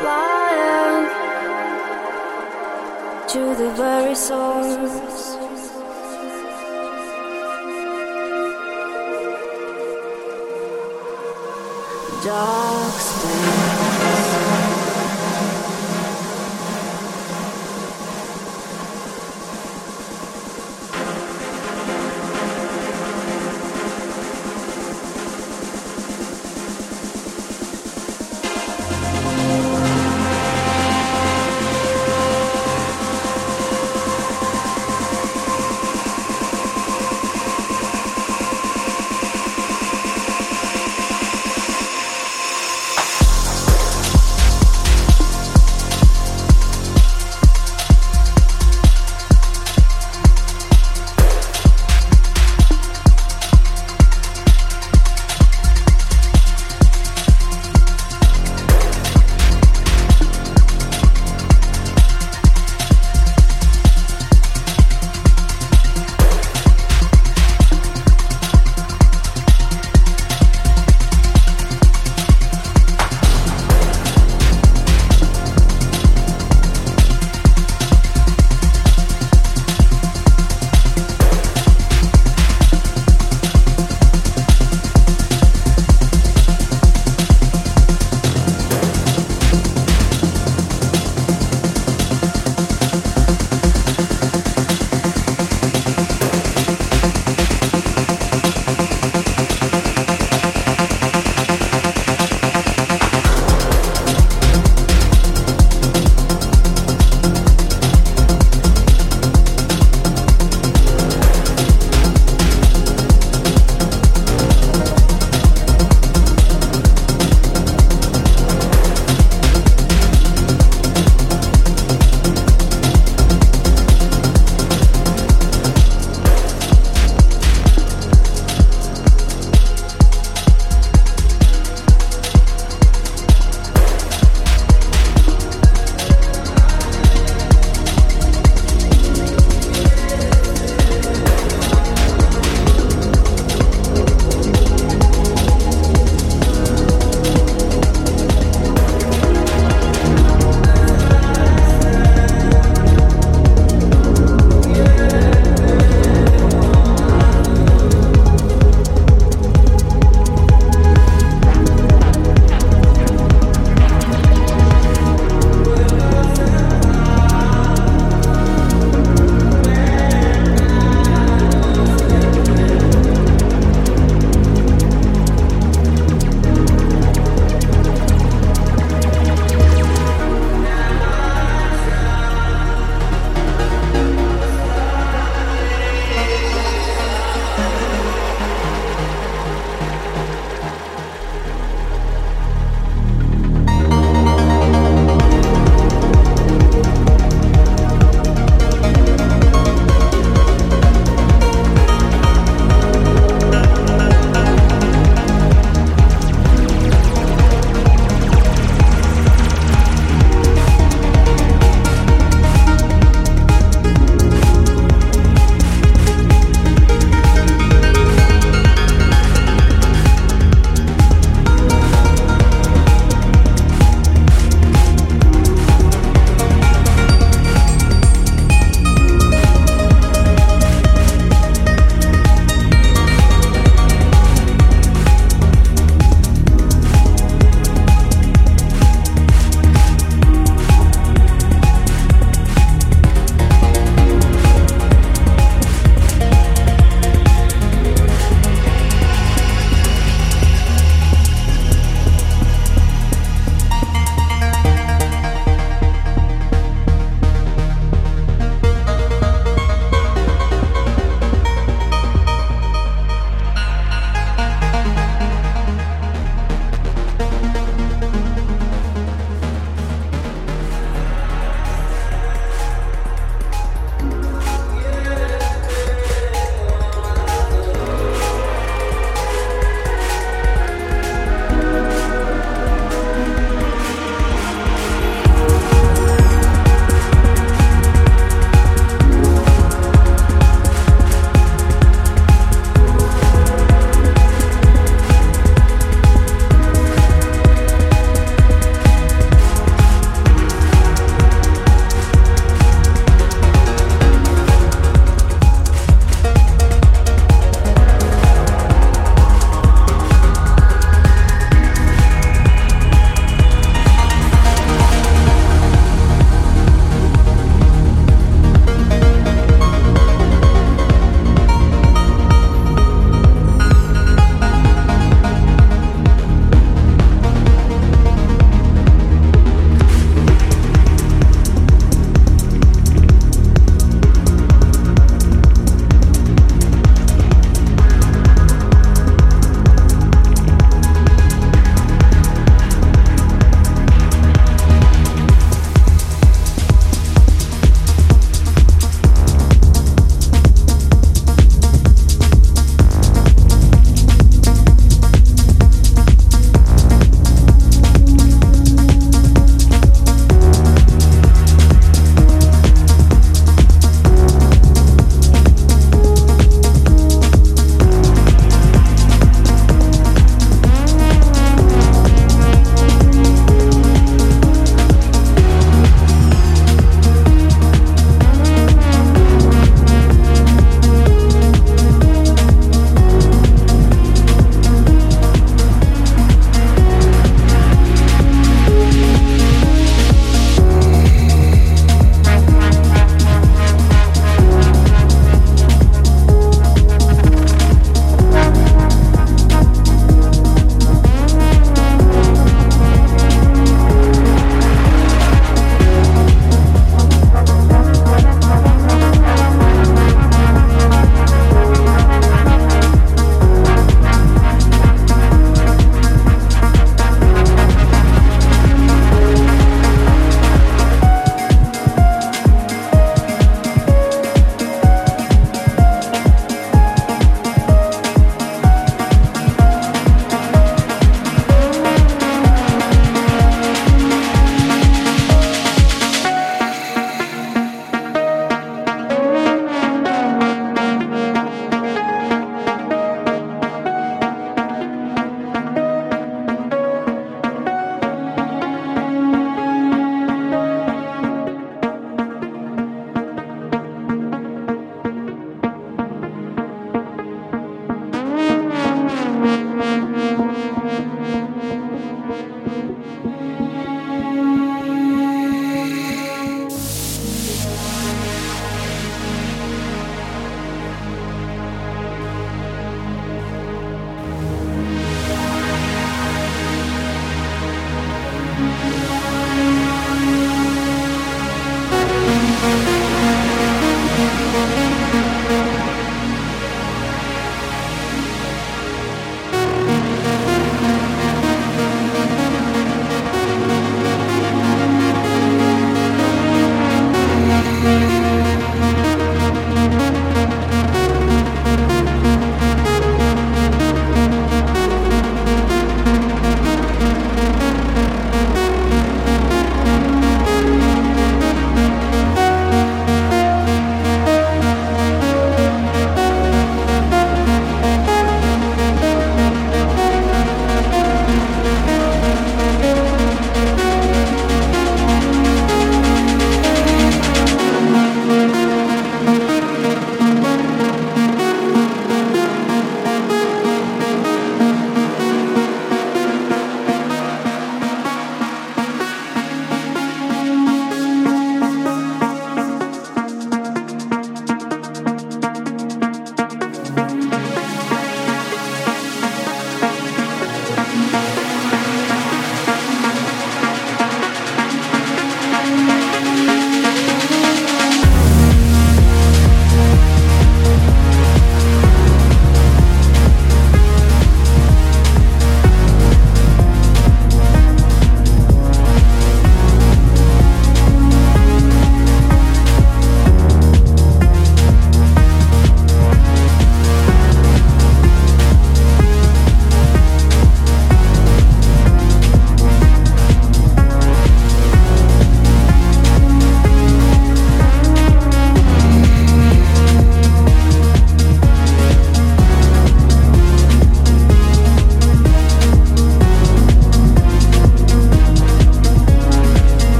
Fly out to the very source. Dark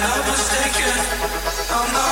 not mistaken, I'm not.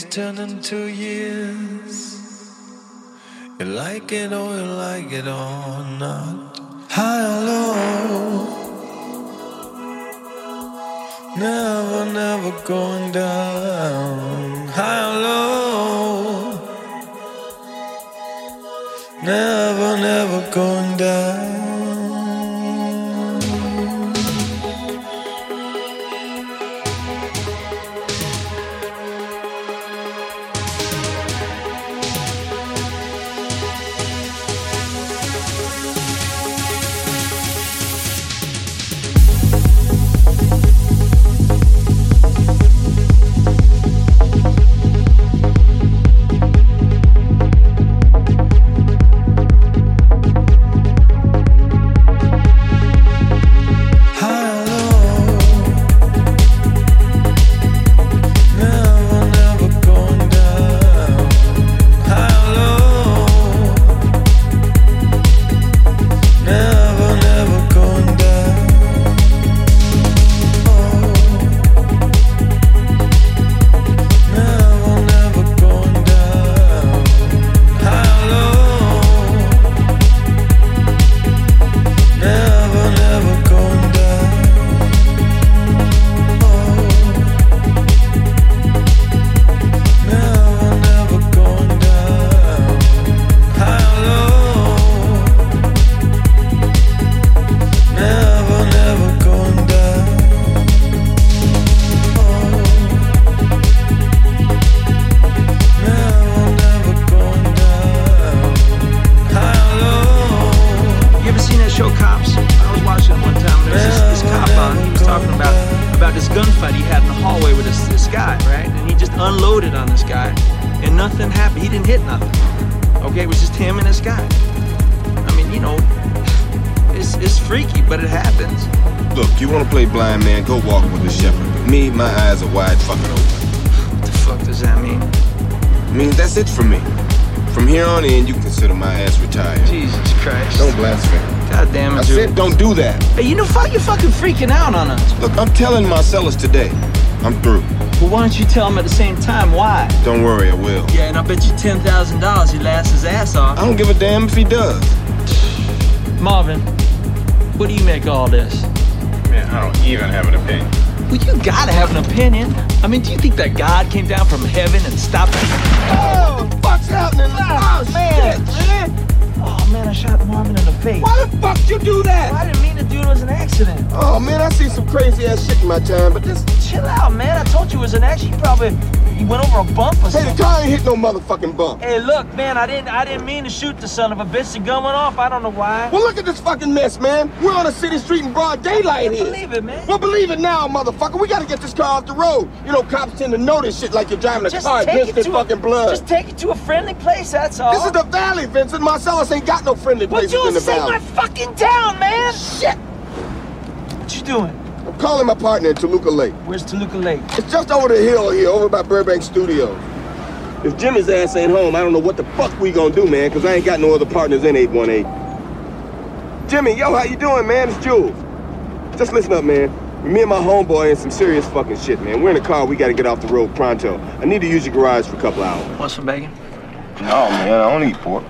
Days turn into years. You like it or you like it or not. High or low, never, never going down. High or low, never, never going down. Don't do that. Hey, you know, fuck, you're fucking freaking out on us. Look, I'm telling Marcellus today. I'm through. Well, why don't you tell him at the same time why? Don't worry, I will. Yeah, and I bet you ten thousand dollars he laughs his ass off. I don't give a damn if he does. Marvin, what do you make of all this? Man, I don't even have an opinion. Well, you gotta have an opinion. I mean, do you think that God came down from heaven and stopped Oh, fuck's happening? Oh, man, man. Shot Marvin in the face. Why the fuck you do that? I didn't mean to do it. It was an accident. Oh man, I see some crazy ass shit in my time, but this Chill out, man. I told you it was an accident. You probably you went over a bump or hey, the car ain't hit no motherfucking bump. Hey, look, man, I didn't I didn't mean to shoot the son of a bitch. The gun went off. I don't know why. Well, look at this fucking mess, man. We're on a city street in broad daylight here. Believe it, man. Well, believe it now, motherfucker. We gotta get this car off the road. You know, cops tend to know this shit like you're driving a Just car against to fucking a, blood. Just take it to a friendly place. That's all. This is the valley, Vincent. Marcellus ain't got no friendly places in you the say valley. my fucking town, man. Shit! What you doing? I'm calling my partner in Toluca Lake. Where's Toluca Lake? It's just over the hill here, over by Burbank Studios. If Jimmy's ass ain't home, I don't know what the fuck we gonna do, man, because I ain't got no other partners in 818. Jimmy, yo, how you doing, man? It's Jules. Just listen up, man. Me and my homeboy in some serious fucking shit, man. We're in a car, we gotta get off the road pronto. I need to use your garage for a couple hours. Want some bacon? No, man, I don't eat pork.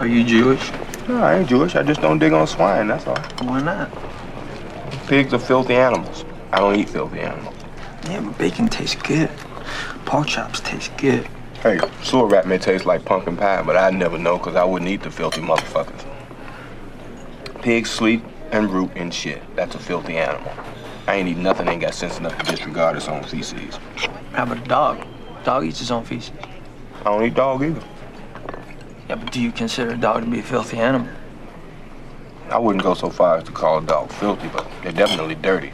Are you Jewish? No, I ain't Jewish. I just don't dig on swine, that's all. Why not? Pigs are filthy animals. I don't eat filthy animals. Yeah, but bacon tastes good. Pork chops taste good. Hey, sewer rat may taste like pumpkin pie, but I'd never know because I wouldn't eat the filthy motherfuckers. Pigs sleep and root in shit. That's a filthy animal. I ain't eat nothing ain't got sense enough to disregard its own feces. How about a dog? Dog eats his own feces. I don't eat dog either. Yeah, but do you consider a dog to be a filthy animal? I wouldn't go so far as to call a dog filthy, but they're definitely dirty.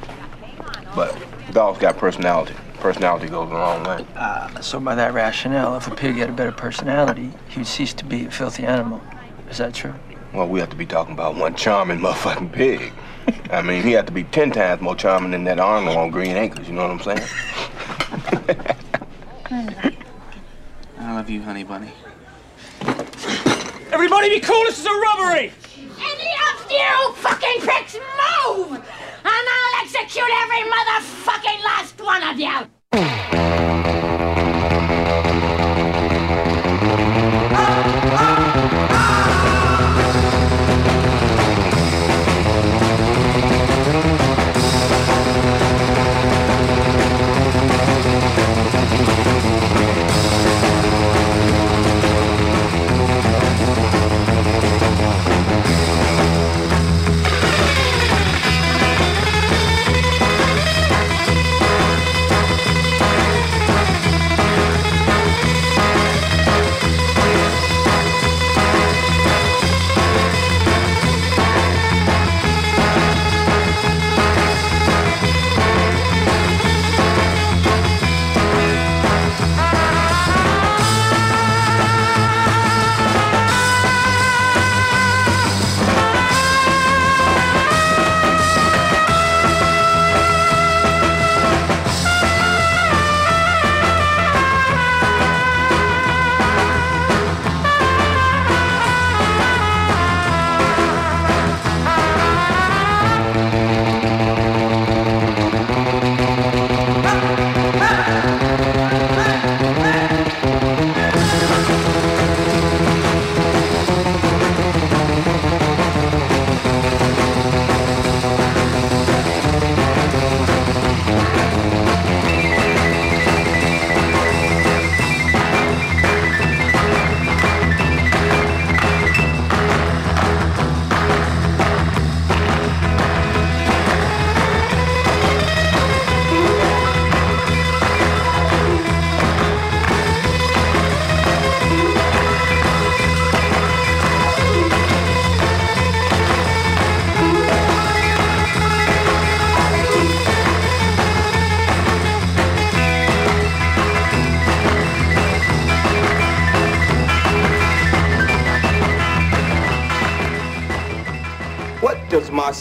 But dogs got personality. Personality goes a long way. Uh, so by that rationale, if a pig had a better personality, he would cease to be a filthy animal. Is that true? Well, we have to be talking about one charming motherfucking pig. I mean, he had to be ten times more charming than that Arnold on Green Acres, you know what I'm saying? I love you, honey bunny. Everybody be cool, this is a robbery! Any of you fucking pricks move! And I'll execute every motherfucking last one of you!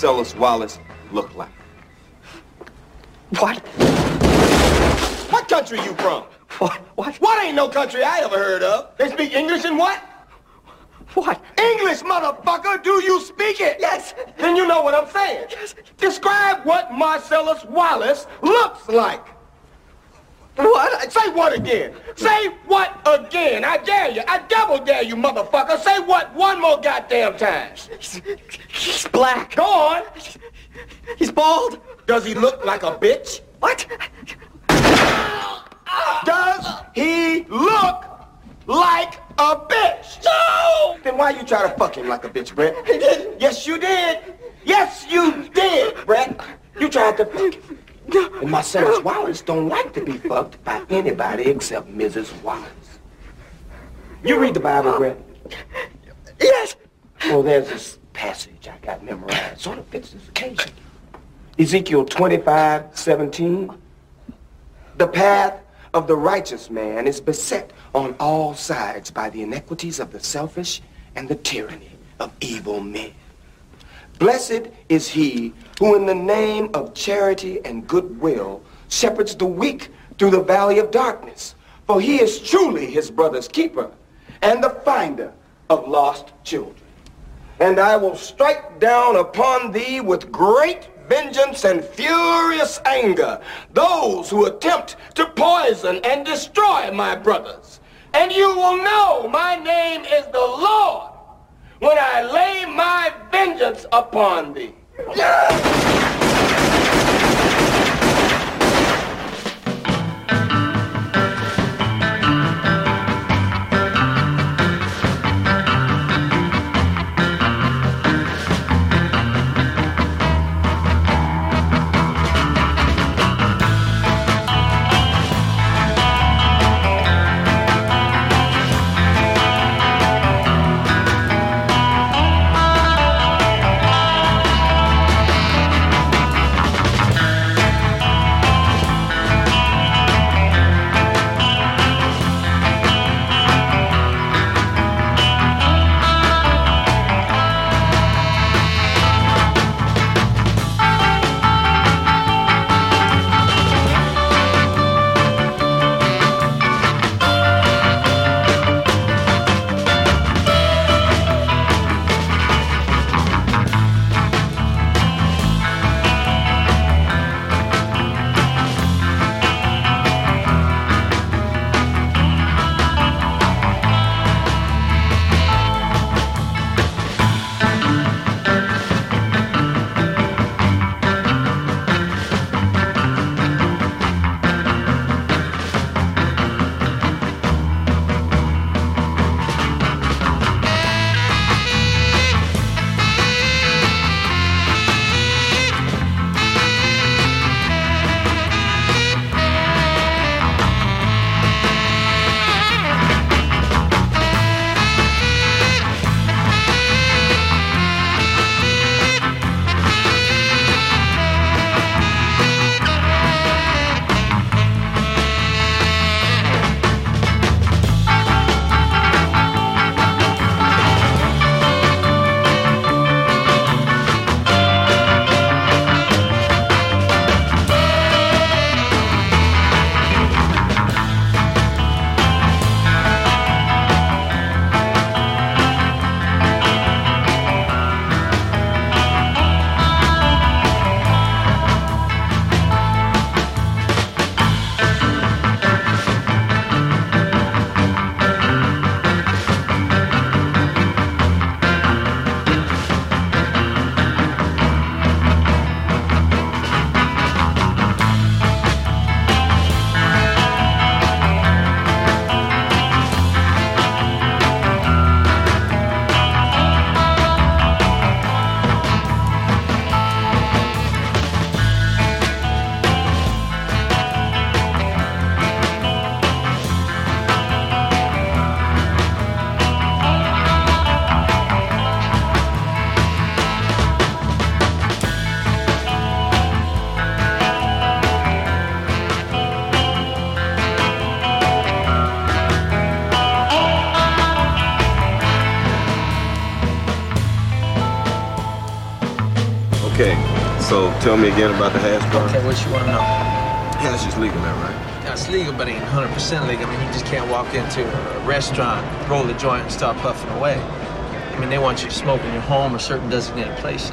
Marcellus Wallace look like? What? What country you from? What? What? What ain't no country I ever heard of? They speak English and what? What? English, motherfucker! Do you speak it? Yes. Then you know what I'm saying. Yes. Describe what Marcellus Wallace looks like. What? Say what again? Say what again? I dare you. I double dare you, motherfucker. Say what one more goddamn time. He's, black. Go on. He's bald. Does he look like a bitch? What? Does he look like a bitch? No! Then why you try to fuck him like a bitch, Brett? He didn't. Yes, you did. Yes, you did, Brett. You tried to fuck him. And Marcellus Wallace don't like to be fucked by anybody except Mrs. Wallace. You read the Bible, Brett? Yes. Well, there's this passage I got memorized. Sort of fits this occasion. Ezekiel 25, 17. The path of the righteous man is beset on all sides by the iniquities of the selfish and the tyranny of evil men. Blessed is he who in the name of charity and goodwill shepherds the weak through the valley of darkness. For he is truly his brother's keeper and the finder of lost children. And I will strike down upon thee with great vengeance and furious anger those who attempt to poison and destroy my brothers. And you will know my name is the Lord when I lay my vengeance upon thee. Tell me again about the hash bar? Okay, what you want to know? Yeah, Hash is legal there, right? Yeah, it's legal, but it ain't 100% legal. I mean, you just can't walk into a restaurant, roll a joint, and start puffing away. I mean, they want you to smoke in your home or certain designated places.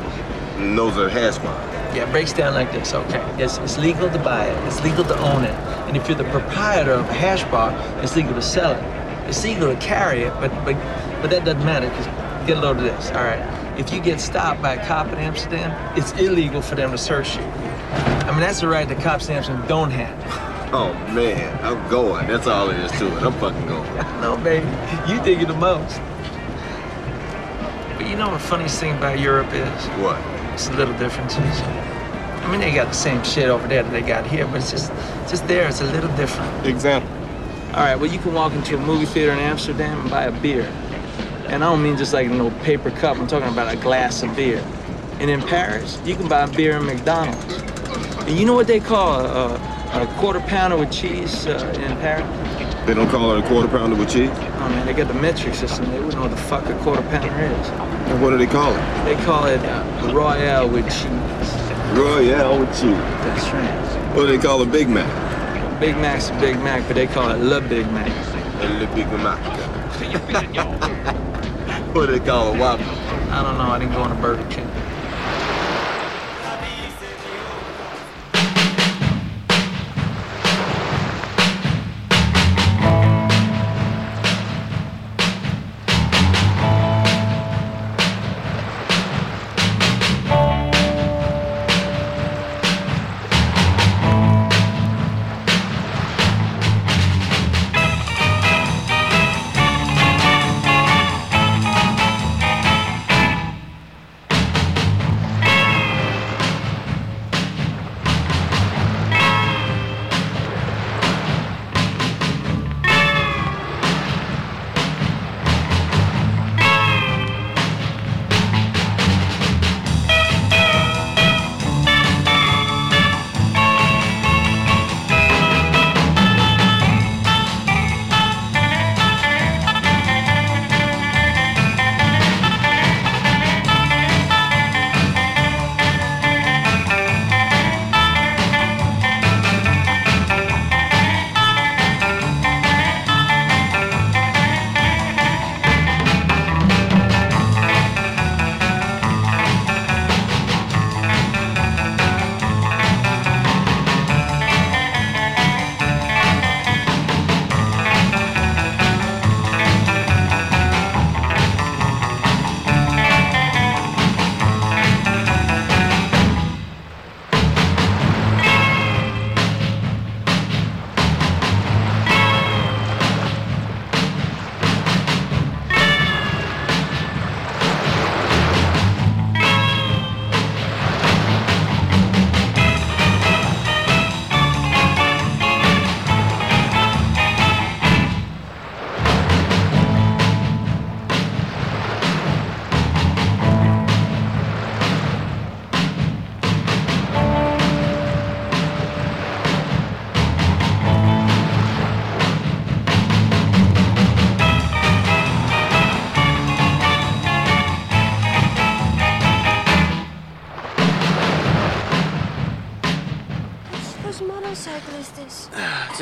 And those are hash bars. Yeah, it breaks down like this. Okay, it's, it's legal to buy it. It's legal to own it. And if you're the proprietor of a hash bar, it's legal to sell it. It's legal to carry it, but but but that doesn't matter because get a load of this. All right, if you get stopped by a cop in Amsterdam, it's illegal for them to search you. I mean, that's a right that cops in Amsterdam don't have. Oh man, I'm going. That's all there is to it. I'm fucking going. No, baby, you dig it the most. But you know what the funniest thing about Europe is? What? It's the little differences. I mean, they got the same shit over there that they got here, but it's just, just there. It's a little different. Example. All right, well, you can walk into a movie theater in Amsterdam and buy a beer. And I don't mean just like a little paper cup, I'm talking about a glass of beer. And in Paris, you can buy beer in McDonald's. And you know what they call a, a, a quarter pounder with cheese uh, in Paris? They don't call it a quarter pounder with cheese? Oh man, they got the metric system. They wouldn't know what the fuck a quarter pounder is. And what do they call it? They call it uh, Royale with cheese. Royale with cheese. That's right. What do they call a Big Mac? Big Mac's a Big Mac, but they call it Le Big Mac. Le Big Mac. What do they call a Whopper? I don't know. I didn't go on a Burger King.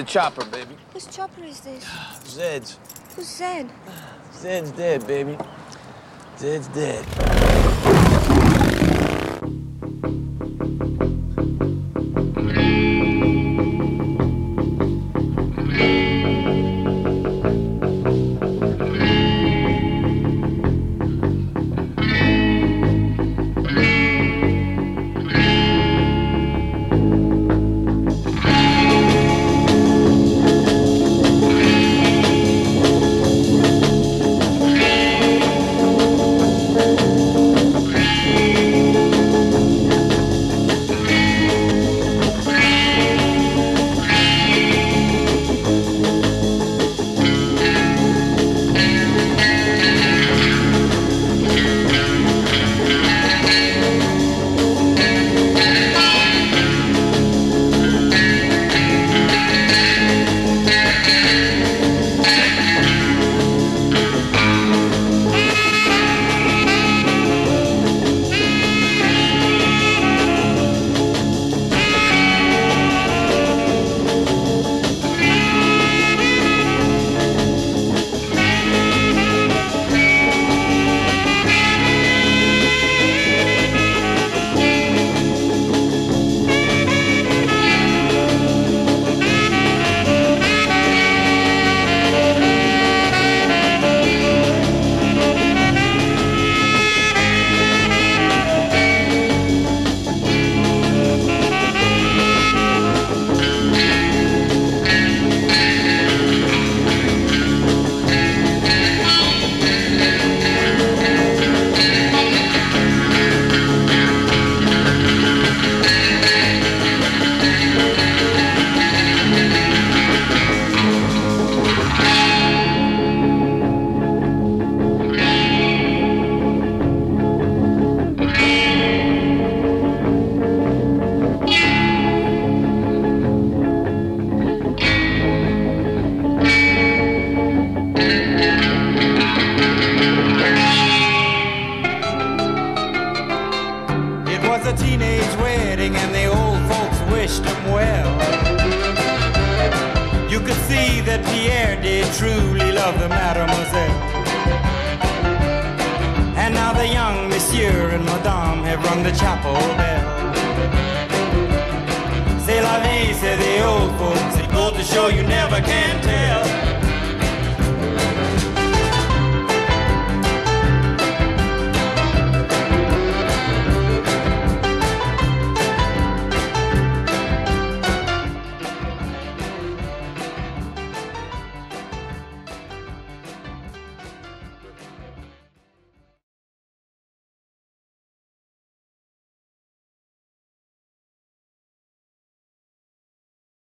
Chopper, baby. Whose chopper is this? Zed's. Who's Zed? Zed's dead, baby. Zed's dead.